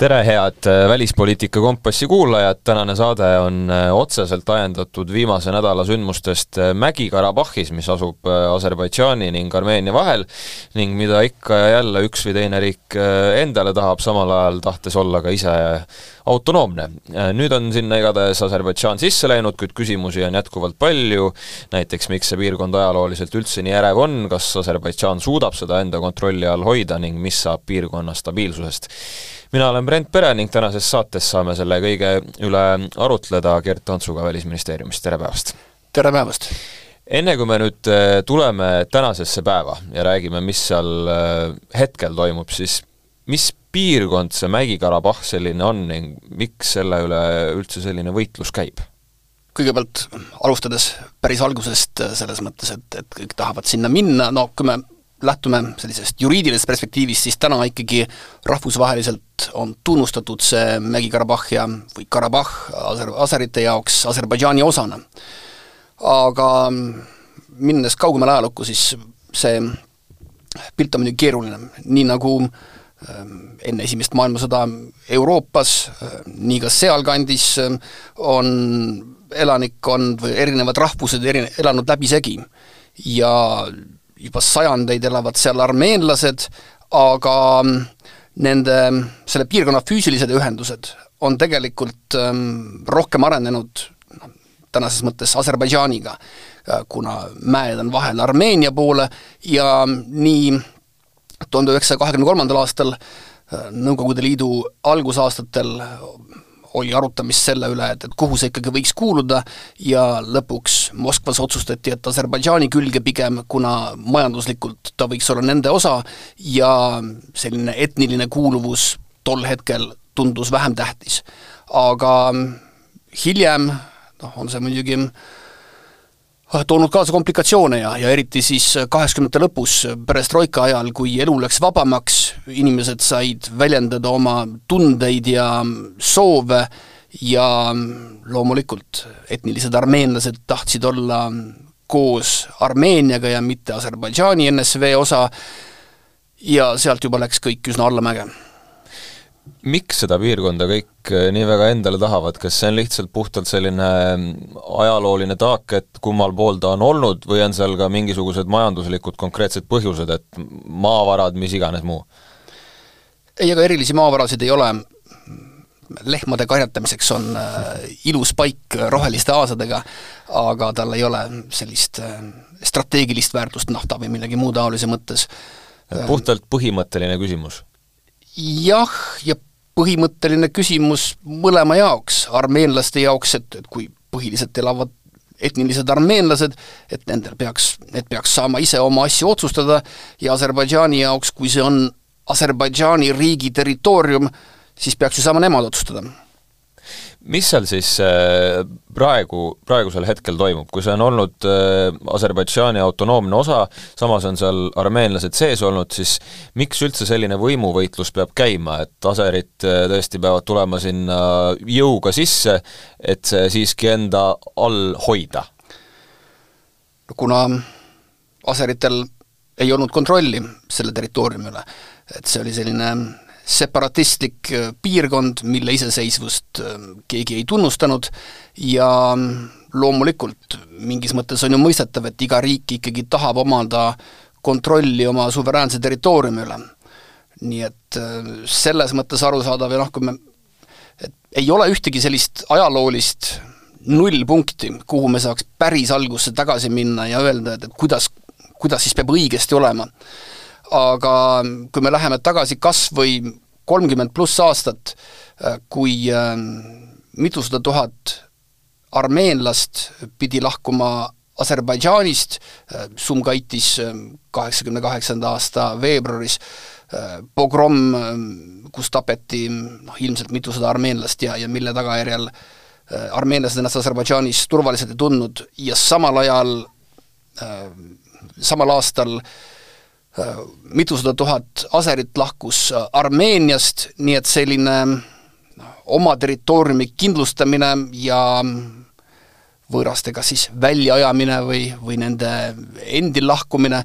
tere, head äh, Välispoliitika Kompassi kuulajad, tänane saade on äh, otseselt ajendatud viimase nädala sündmustest äh, Mägi-Karabahhis, mis asub Aserbaidžaani ning Armeenia vahel ning mida ikka ja jälle üks või teine riik endale tahab, samal ajal tahtes olla ka ise autonoomne. Nüüd on sinna igatahes Aserbaidžaan sisse läinud, kuid küsimusi on jätkuvalt palju, näiteks miks see piirkond ajalooliselt üldse nii ärev on, kas Aserbaidžaan suudab seda enda kontrolli all hoida ning mis saab piirkonna stabiilsusest mina olen Brent Pere ning tänases saates saame selle kõige üle arutleda Gert Tontsuga Välisministeeriumist, tere päevast! tere päevast! enne kui me nüüd äh, tuleme tänasesse päeva ja räägime, mis seal äh, hetkel toimub, siis mis piirkond see Mägi-Karabahh selline on ning miks selle üle üldse selline võitlus käib? kõigepealt alustades päris algusest äh, selles mõttes, et, et kõik tahavad sinna minna, no kui me lähtume sellisest juriidilisest perspektiivist, siis täna ikkagi rahvusvaheliselt on tunnustatud see Mägi-Karabahh ja, või Karabahh aser-, aserite jaoks Aserbaidžaani osana. aga minnes kaugemale ajalukku, siis see pilt on muidugi keeruline, nii nagu ähm, enne Esimest maailmasõda Euroopas, äh, nii ka sealkandis äh, on elanikkond või erinevad rahvused eri-, elanud läbisegi ja juba sajandeid elavad seal armeenlased, aga mm, nende, selle piirkonna füüsilised ühendused on tegelikult ähm, rohkem arenenud noh, tänases mõttes Aserbaidžaaniga, äh, kuna mäed on vahel Armeenia poole ja nii tuhande üheksasaja kahekümne kolmandal aastal äh, Nõukogude Liidu algusaastatel oli arutamist selle üle, et, et kuhu see ikkagi võiks kuuluda ja lõpuks Moskvas otsustati, et Aserbaidžaani külge pigem, kuna majanduslikult ta võiks olla nende osa ja selline etniline kuuluvus tol hetkel tundus vähem tähtis. aga hiljem noh, on see muidugi Ah, toonud kaasa komplikatsioone ja, ja eriti siis kaheksakümnendate lõpus, perestroika ajal, kui elu läks vabamaks, inimesed said väljendada oma tundeid ja soove ja loomulikult etnilised armeenlased tahtsid olla koos Armeeniaga ja mitte Aserbaidžaani NSV osa. Ja sealt juba läks kõik üsna allamäge. Miks seda piirkonda kõik eh, nii väga endale tahavad, kas see on lihtsalt puhtalt selline mm, ajalooline taak, et kummal pool ta on olnud, või on seal ka mingisugused majanduslikud konkreetsed põhjused, et maavarad, mis iganes muu? Ei, ega erilisi maavarasid ei ole, lehmade karjatamiseks on äh, ilus paik roheliste aasadega, aga tal ei ole sellist äh, strateegilist väärtust nafta või millegi muu taolise mõttes. puhtalt põhimõtteline küsimus jah, ja põhimõtteline küsimus mõlema jaoks, armeenlaste jaoks, et, et kui põhiliselt elavad etnilised armeenlased, et nendel peaks, need peaks saama ise oma asju otsustada ja Aserbaidžaani jaoks, kui see on Aserbaidžaani riigi territoorium, siis peaks ju saama nemad otsustada mis seal siis äh, praegu, praegusel hetkel toimub, kui see on olnud äh, Aserbaidžaani autonoomne osa, samas on seal armeenlased sees olnud, siis miks üldse selline võimuvõitlus peab käima, et aserid äh, tõesti peavad tulema sinna jõuga sisse, et see siiski enda all hoida? kuna aseritel ei olnud kontrolli selle territooriumi üle, et see oli selline separatistlik äh, piirkond, mille iseseisvust äh, keegi ei tunnustanud ja mm, loomulikult mingis mõttes on ju mõistetav, et iga riik ikkagi tahab omada kontrolli oma suveräänse territooriumi üle. nii et äh, selles mõttes arusaadav ja noh, kui me, et ei ole ühtegi sellist ajaloolist nullpunkti, kuhu me saaks päris algusse tagasi minna ja öelda, et, et kuidas, kuidas siis peab õigesti olema aga kui me läheme tagasi kas või kolmkümmend pluss aastat, äh, kui äh, mitusada tuhat armeenlast pidi lahkuma Aserbaidžaanist, äh, Sumgaitis kaheksakümne kaheksanda aasta veebruaris, pogrom, kus tapeti noh, ilmselt mitusada armeenlast ja, ja mille tagajärjel armeenlased ennast Aserbaidžaanis turvaliselt ei tundnud ja samal ajal, samal aastal äh, Äh, mitusada tuhat aserit lahkus äh, Armeeniast, nii et selline noh, oma territooriumi kindlustamine ja võõraste kas siis väljaajamine või, või nende endil lahkumine,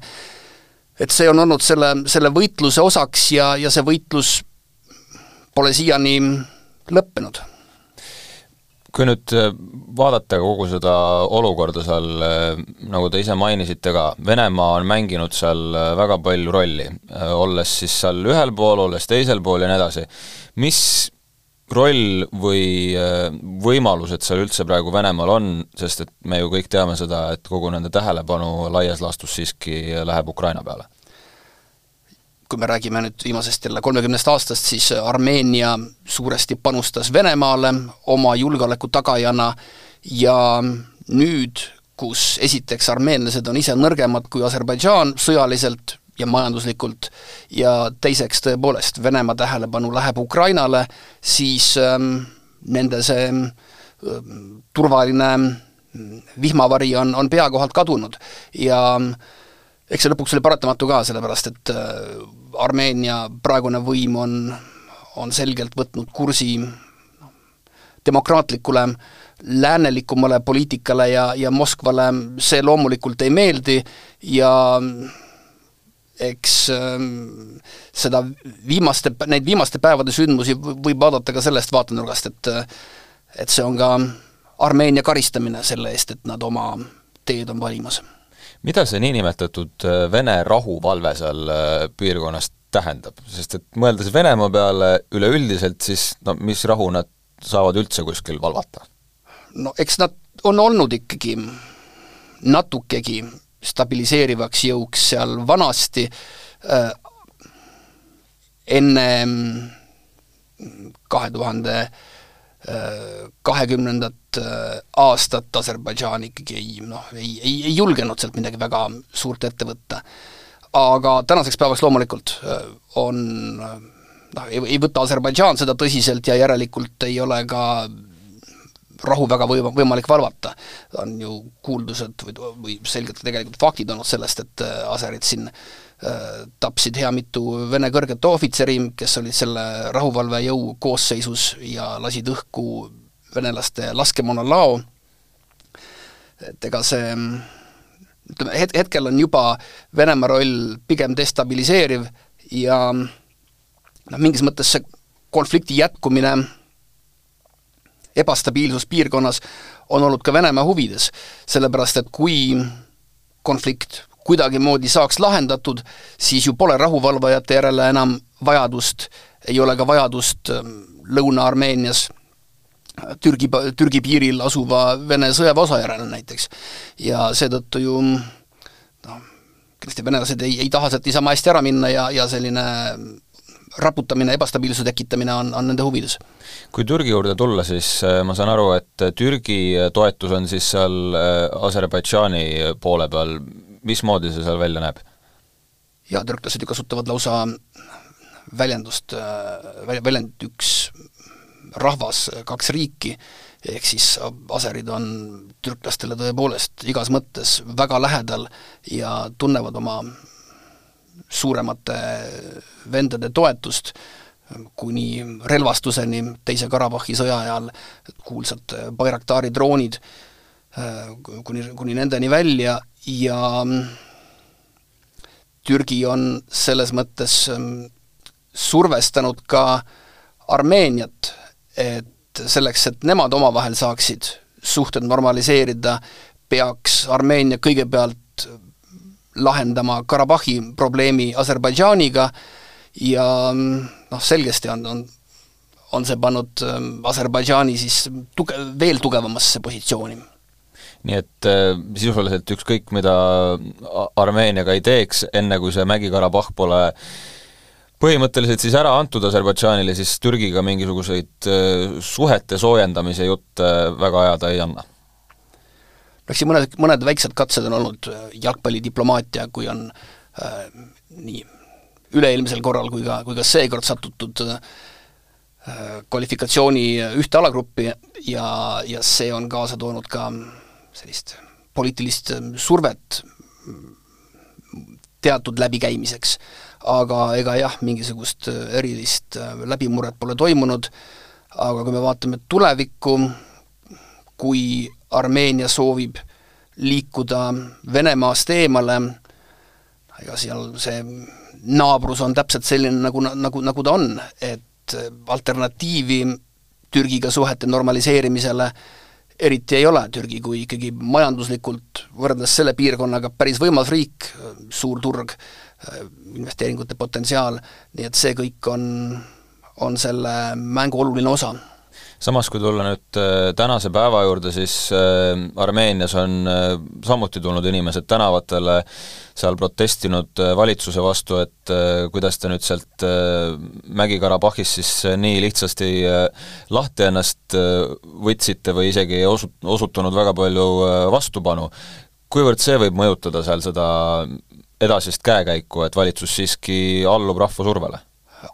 et see on olnud selle, selle võitluse osaks ja, ja see võitlus pole siiani lõppenud kui nüüd äh, vaadata kogu seda olukorda seal, äh, nagu te ise mainisite ka, Venemaa on mänginud seal äh, väga palju rolli, olles siis seal ühel pool, olles teisel pool ja nii edasi. mis roll või võimalused seal üldse praegu Venemaal on, sest et me ju kõik teame seda, et kogu nende tähelepanu laias laastus siiski läheb Ukraina peale kui me räägime nüüd viimasest jälle kolmekümnest aastast, siis Armeenia suuresti panustas Venemaale oma julgeoleku tagajana ja nüüd, kus esiteks armeenlased on ise nõrgemad kui Aserbaidžaan sõjaliselt ja majanduslikult ja teiseks tõepoolest Venemaa tähelepanu läheb Ukrainale, siis ähm, nende see ähm, turvaline vihmavari on, on pea kohalt kadunud. Ja äh, eks see lõpuks oli paratamatu ka, sellepärast et äh, Armeenia praegune võim on, on selgelt võtnud kursi noh, demokraatlikule läänelikumale poliitikale ja, ja Moskvale see loomulikult ei meeldi ja eks ähm, seda viimaste, neid viimaste päevade sündmusi võib vaadata ka sellest vaatenurgast, et et see on ka Armeenia karistamine selle eest, et nad oma teed on valimas mida see niinimetatud äh, Vene rahuvalve seal äh, piirkonnas tähendab, sest et mõeldes Venemaa peale üleüldiselt, siis no mis rahu nad saavad üldse kuskil valvata? no eks nad on olnud ikkagi natukegi stabiliseerivaks jõuks seal vanasti äh, enne kahe tuhande kahekümnendat äh, aastat Aserbaidžaan ikkagi ei noh, ei, ei, ei julgenud sealt midagi väga suurt ette võtta. aga tänaseks päevaks loomulikult äh, on noh, ei, ei võta Aserbaidžaan seda tõsiselt ja järelikult ei ole ka rahu väga või-, võimalik valvata. on ju kuuldused või, või selgelt tegelikult faktid olnud sellest, et äh, aserid siin tapsid hea mitu Vene kõrget ohvitseri, kes olid selle rahuvalvejõu koosseisus ja lasid õhku venelaste laskemoonalao, et ega see ütleme, het-, hetkel on juba Venemaa roll pigem destabiliseeriv ja noh, mingis mõttes see konflikti jätkumine, ebastabiilsus piirkonnas on olnud ka Venemaa huvides, sellepärast et kui konflikt kuidagimoodi saaks lahendatud, siis ju pole rahuvalvajate järele enam vajadust, ei ole ka vajadust Lõuna-Armeenias Türgi, Türgi piiril asuva Vene sõjaväeosa järele näiteks. ja seetõttu ju noh, kindlasti venelased ei, ei taha sealt niisama hästi ära minna ja, ja selline raputamine, ebastabiilsuse tekitamine on, on nende huvides. kui Türgi juurde tulla, siis äh, ma saan aru, et Türgi toetus on siis seal äh, Aserbaidžaani poole peal, mismoodi see seal välja näeb? jaa, türklased ju kasutavad lausa väljendust, äh, väljend üks rahvas, kaks riiki, ehk siis aserid on türklastele tõepoolest igas mõttes väga lähedal ja tunnevad oma suuremate vendade toetust, kuni relvastuseni Teise Karabahhi sõja ajal, kuulsad Bayraktari droonid, kuni, kuni nendeni välja ja Türgi on selles mõttes survestanud ka Armeeniat et selleks, et nemad omavahel saaksid suhted normaliseerida, peaks Armeenia kõigepealt lahendama Karabahhi probleemi Aserbaidžaaniga ja noh, selgesti on, on on see pannud Aserbaidžaani siis tuge-, veel tugevamasse positsiooni nii et äh, sisuliselt ükskõik, mida Armeeniaga ei teeks, enne kui see Mägi-Karabahh pole äh, põhimõtteliselt siis ära antud Aserbaidžaanile, siis Türgiga mingisuguseid äh, suhete soojendamise jutte väga ajada ei anna? eks siin mõned, mõned väiksed katsed on olnud, äh, jalgpallidiplomaatia, kui on äh, nii üle-eelmisel korral kui ka, kui ka seekord satutud äh, kvalifikatsiooni ühte alagruppi ja, ja see on kaasa toonud ka sellist poliitilist äh, survet teatud läbikäimiseks. Aga ega jah, mingisugust äh, erilist äh, läbimurret pole toimunud, aga kui me vaatame tulevikku, kui Armeenia soovib liikuda Venemaast eemale, ega seal see naabrus on täpselt selline, nagu, nagu, nagu ta on, et alternatiivi Türgiga suhete normaliseerimisele eriti ei ole, Türgi kui ikkagi majanduslikult võrreldes selle piirkonnaga päris võimas riik, suur turg, investeeringute potentsiaal, nii et see kõik on, on selle mängu oluline osa samas, kui tulla nüüd äh, tänase päeva juurde, siis äh, Armeenias on äh, samuti tulnud inimesed tänavatele, seal protestinud valitsuse vastu, et kuidas te nüüd sealt Mägi-Karabahhis siis nii lihtsasti lahti ennast võtsite või isegi ei osu-, osutunud väga palju vastupanu. kuivõrd see võib mõjutada seal seda edasist käekäiku, et valitsus siiski allub rahva survele?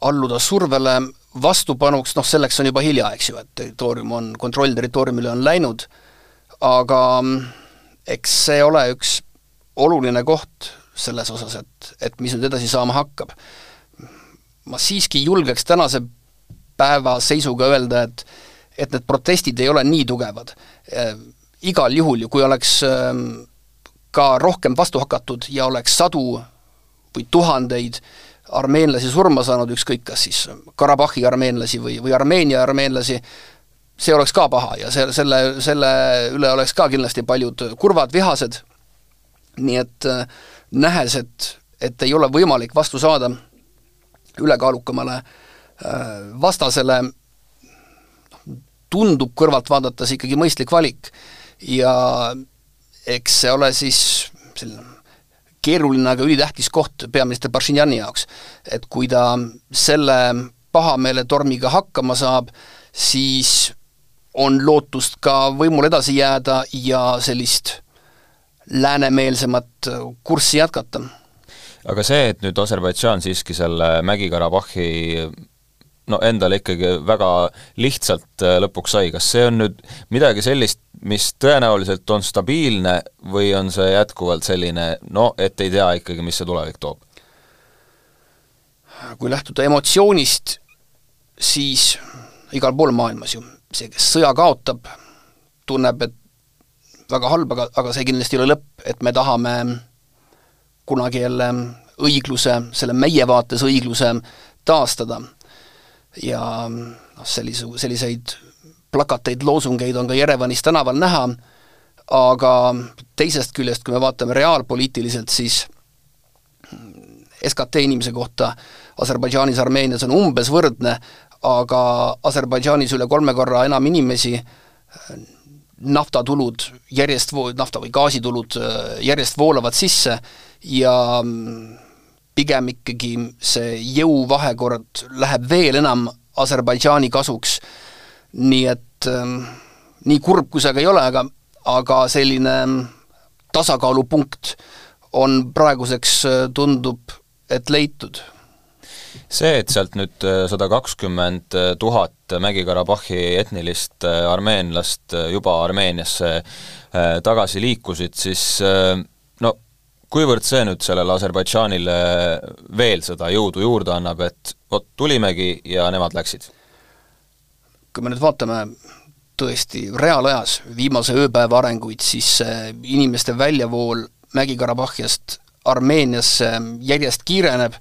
alluda survele vastupanuks, noh selleks on juba hilja, eks ju, et territoorium on, kontroll territooriumile on läinud, aga mm, eks see ole üks oluline koht selles osas, et, et mis nüüd edasi saama hakkab. ma siiski julgeks tänase päeva seisuga öelda, et et need protestid ei ole nii tugevad e,. igal juhul ju, kui oleks e, ka rohkem vastu hakatud ja oleks sadu või tuhandeid armeenlasi surma saanud, ükskõik kas siis Karabahhi armeenlasi või, või Armeenia armeenlasi, see oleks ka paha ja see, selle, selle üle oleks ka kindlasti paljud kurvad, vihased, nii et äh, nähes, et, et ei ole võimalik vastu saada ülekaalukamale vastasele, tundub kõrvalt vaadates ikkagi mõistlik valik. ja eks see ole siis selline keeruline, aga ülitähtis koht peaminister Bašinjani jaoks. et kui ta selle pahameeletormiga hakkama saab, siis on lootust ka võimul edasi jääda ja sellist läänemeelsemat kurssi jätkata. aga see, et nüüd Aserbaidžaan siiski selle Mägi-Karabahhi no endale ikkagi väga lihtsalt lõpuks sai, kas see on nüüd midagi sellist, mis tõenäoliselt on stabiilne või on see jätkuvalt selline no et ei tea ikkagi, mis see tulevik toob? kui lähtuda emotsioonist, siis igal pool maailmas ju see, kes sõja kaotab, tunneb, et väga halb, aga, aga see kindlasti ei ole lõpp, et me tahame kunagi jälle õigluse, selle meie vaates õigluse taastada. Ja noh, sellise, selliseid plakateid, loosungeid on ka Jerevanis tänaval näha, aga teisest küljest, kui me vaatame reaalpoliitiliselt, siis SKT inimese kohta Aserbaidžaanis, Armeenias on umbes võrdne, aga Aserbaidžaanis üle kolme korra enam inimesi, naftatulud järjest nafta- või gaasitulud järjest voolavad sisse ja pigem ikkagi see jõuvahekord läheb veel enam Aserbaidžaani kasuks. nii et ähm, nii kurb, kui see ka ei ole, aga, aga selline ähm, tasakaalupunkt on praeguseks, äh, tundub, et leitud. See, et sealt nüüd äh, sada kakskümmend tuhat Mägi-Karabahhi etnilist äh, armeenlast juba Armeeniasse tagasi liikusid, siis kuivõrd see nüüd sellele Aserbaidžaanile veel seda jõudu juurde annab, et vot tulimegi ja nemad läksid? kui me nüüd vaatame tõesti reaalajas viimase ööpäeva arenguid, siis inimeste väljavool Mägi-Karabahhiast Armeeniasse järjest kiireneb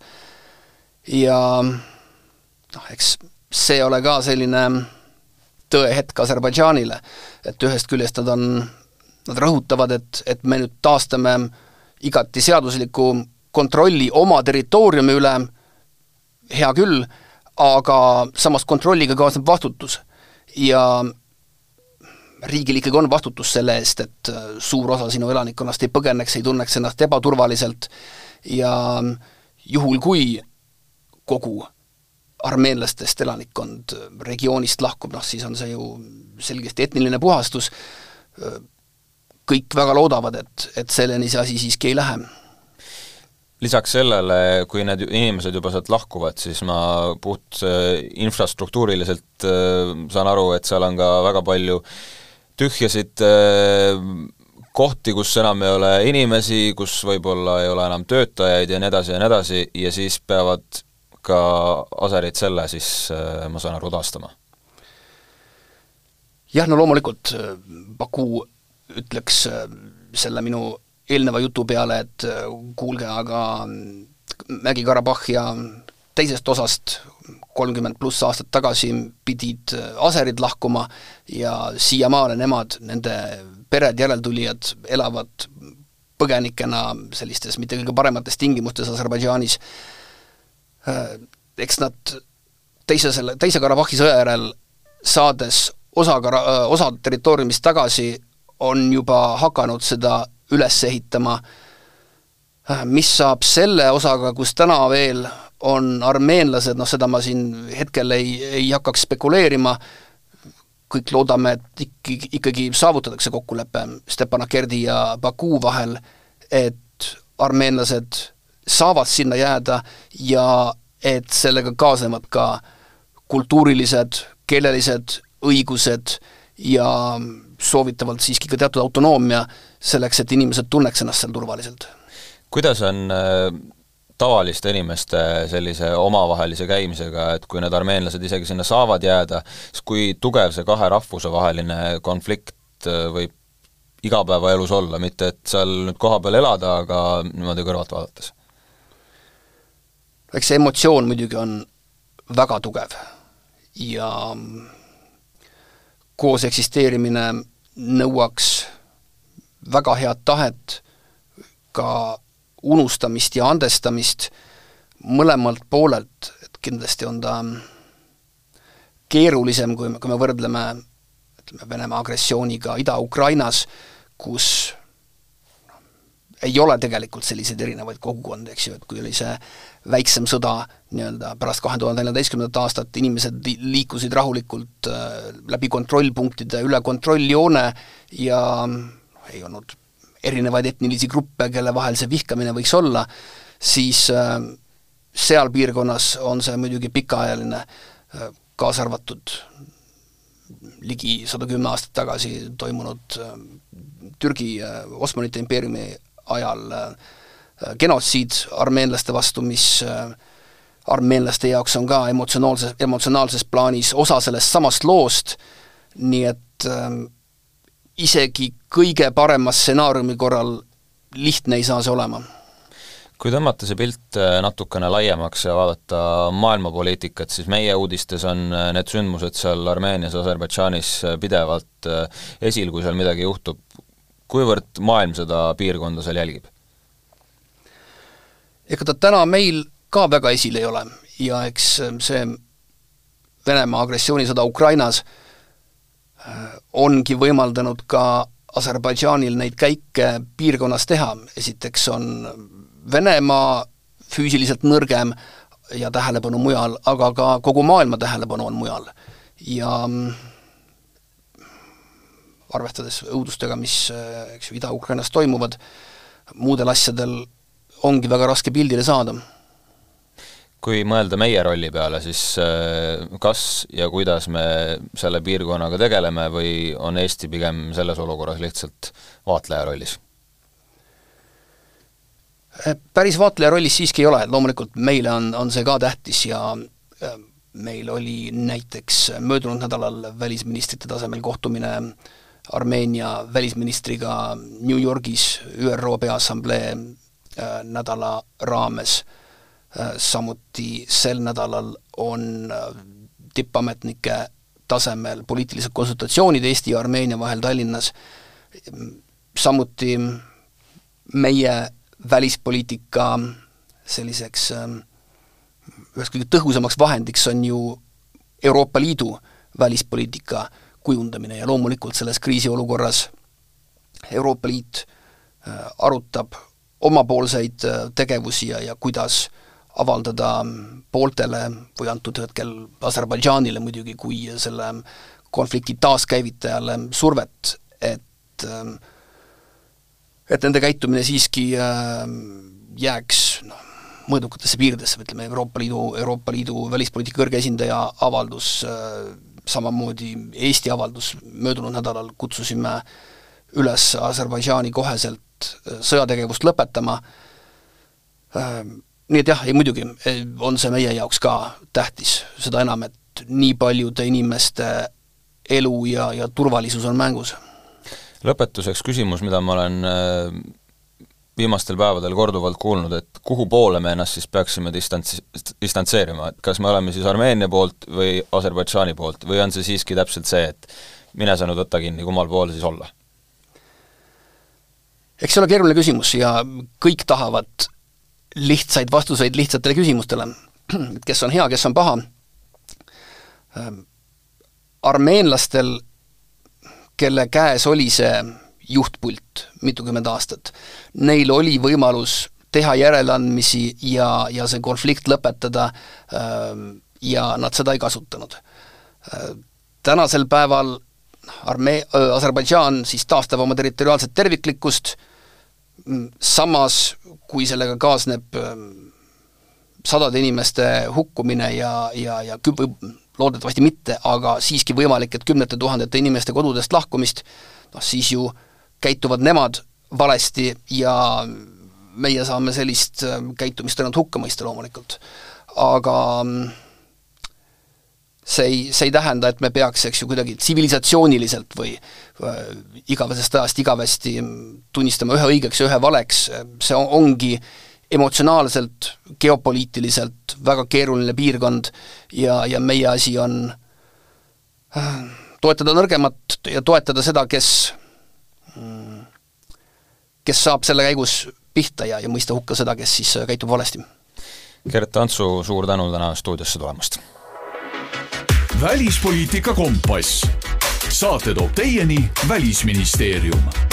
ja noh, eks see ei ole ka selline tõehetk Aserbaidžaanile, et ühest küljest nad on, nad rõhutavad, et, et me nüüd taastame igati seadusliku kontrolli oma territooriumi üle, hea küll, aga samas kontrolliga kaasneb vastutus. ja riigil ikkagi on vastutus selle eest, et äh, suur osa sinu elanikkonnast ei põgeneks, ei tunneks ennast ebaturvaliselt ja juhul, kui kogu armeenlastest elanikkond regioonist lahkub, noh siis on see ju selgesti etniline puhastus, äh, kõik väga loodavad, et, et selleni see asi siiski ei lähe lisaks sellele, kui need inimesed juba sealt lahkuvad, siis ma puht äh, infrastruktuuriliselt äh, saan aru, et seal on ka väga palju tühjasid äh, kohti, kus enam ei ole inimesi, kus võib-olla ei ole enam töötajaid ja nii edasi ja nii edasi, ja siis peavad ka aserid selle siis, ma saan aru, taastama? jah, no loomulikult Baku ütleks selle minu eelneva jutu peale, et kuulge, aga Mägi-Karabahh ja teisest osast kolmkümmend pluss aastat tagasi pidid aserid lahkuma ja siiamaale nemad, nende pered, järeltulijad elavad põgenikena sellistes mitte kõige paremates tingimustes Aserbaidžaanis, eks nad teise selle, teise Karabahhi sõja järel saades osa kara-, osa territooriumist tagasi, on juba hakanud seda üles ehitama, mis saab selle osaga, kus täna veel on armeenlased, noh seda ma siin hetkel ei, ei hakkaks spekuleerima, kõik loodame, et ikkagi, ikkagi saavutatakse kokkulepe Stepanakerdi ja Baku vahel, et armeenlased saavad sinna jääda ja et sellega kaasnevad ka kultuurilised, keelelised õigused ja soovitavalt siiski ka teatud autonoomia selleks, et inimesed tunneks ennast seal turvaliselt. kuidas on äh, tavaliste inimeste sellise omavahelise käimisega, et kui need armeenlased isegi sinna saavad jääda, siis kui tugev see kahe rahvuse vaheline konflikt äh, võib igapäevaelus olla, mitte et seal nüüd kohapeal elada, aga niimoodi kõrvalt vaadates? eks see emotsioon muidugi on väga tugev ja koos eksisteerimine nõuaks väga head tahet, ka unustamist ja andestamist mõlemalt poolelt, et kindlasti on ta keerulisem, kui me, kui me võrdleme ütleme, Venemaa agressiooniga Ida-Ukrainas, kus ei ole tegelikult selliseid erinevaid kogukondi, eks ju, et kui oli see väiksem sõda nii-öelda pärast kahe tuhande neljateistkümnendat aastat, inimesed liikusid rahulikult äh, läbi kontrollpunktide üle kontrolljoone ja ei olnud erinevaid etnilisi gruppe, kelle vahel see vihkamine võiks olla, siis äh, seal piirkonnas on see muidugi pikaajaline, äh, kaasa arvatud ligi sada kümme aastat tagasi toimunud äh, Türgi Osmanite impeeriumi ajal genotsiid armeenlaste vastu, mis armeenlaste jaoks on ka emotsionaalses, emotsionaalses plaanis osa sellest samast loost, nii et isegi kõige parema stsenaariumi korral lihtne ei saa see olema. kui tõmmata see pilt äh, natukene laiemaks ja vaadata maailmapoliitikat, siis meie uudistes on äh, need sündmused seal Armeenias, Aserbaidžaanis äh, pidevalt esil, kui seal midagi juhtub. Kuivõrd maailm seda piirkonda seal jälgib? ega ta täna meil ka väga esil ei ole ja eks see Venemaa agressioonisõda Ukrainas ongi võimaldanud ka Aserbaidžaanil neid käike piirkonnas teha, esiteks on Venemaa füüsiliselt nõrgem ja tähelepanu mujal, aga ka kogu maailma tähelepanu on mujal. ja mm, arvestades õudustega, mis eks ju Ida-Ukrainas toimuvad, muudel asjadel ongi väga raske pildile saada kui mõelda meie rolli peale, siis äh, kas ja kuidas me selle piirkonnaga tegeleme või on Eesti pigem selles olukorras lihtsalt vaatleja rollis? Äh, päris vaatleja rollis siiski ei ole, et loomulikult meile on, on see ka tähtis ja äh, meil oli näiteks möödunud nädalal välisministrite tasemel kohtumine Armeenia välisministriga New Yorgis ÜRO Peaassamblee nädala raames. Äh, samuti sel nädalal on äh, tippametnike tasemel poliitilised konsultatsioonid Eesti ja Armeenia vahel Tallinnas, samuti meie välispoliitika selliseks üheks kõige tõhusamaks vahendiks on ju Euroopa Liidu välispoliitika kujundamine ja loomulikult selles kriisiolukorras Euroopa Liit äh, arutab omapoolseid tegevusi ja, ja kuidas äh, avaldada pooltele või antud hetkel Aserbaidžaanile muidugi kui selle konflikti taaskäivitajale survet, et et nende käitumine siiski jääks noh, mõõdukatesse piiridesse, ütleme Euroopa Liidu, Euroopa Liidu välispoliitika kõrge esindaja avaldus, samamoodi Eesti avaldus möödunud nädalal, kutsusime üles Aserbaidžaani koheselt sõjategevust lõpetama, nii et jah, ei muidugi on see meie jaoks ka tähtis, seda enam, et nii paljude inimeste elu ja, ja turvalisus on mängus. lõpetuseks küsimus, mida ma olen viimastel päevadel korduvalt kuulnud, et kuhu poole me ennast siis peaksime distants-, distantseerima, et kas me oleme siis Armeenia poolt või Aserbaidžaani poolt või on see siiski täpselt see, et mine sa nüüd võta kinni, kummal pool siis olla? eks see ole keeruline küsimus ja kõik tahavad lihtsaid vastuseid lihtsatele küsimustele, et kes on hea, kes on paha. Armeenlastel, kelle käes oli see juhtpult mitukümmend aastat. Neil oli võimalus teha järeleandmisi ja, ja see konflikt lõpetada ähm, ja nad seda ei kasutanud. Äh, tänasel päeval Armee-, äh, Aserbaidžaan siis taastab oma territoriaalset terviklikkust, mm, samas kui sellega kaasneb ähm, sadade inimeste hukkumine ja, ja, ja kü-, loodetavasti mitte, aga siiski võimalik, et kümnete tuhandete inimeste kodudest lahkumist, noh siis ju äh, käituvad nemad valesti ja meie saame sellist äh, käitumist ainult hukka mõista loomulikult. aga mm, see ei, see ei tähenda, et me peaks, eks ju, kuidagi tsivilisatsiooniliselt või äh, igavesest ajast igavesti tunnistama ühe õigeks ja ühe valeks, see ongi emotsionaalselt, geopoliitiliselt väga keeruline piirkond ja, ja meie asi on äh, toetada nõrgemat ja toetada seda, kes kes saab selle käigus pihta ja, ja mõista hukka seda, kes siis äh, käitub valesti. Gert Antsu, suur tänu täna stuudiosse tulemast! välispoliitika kompass. saate toob teieni Välisministeerium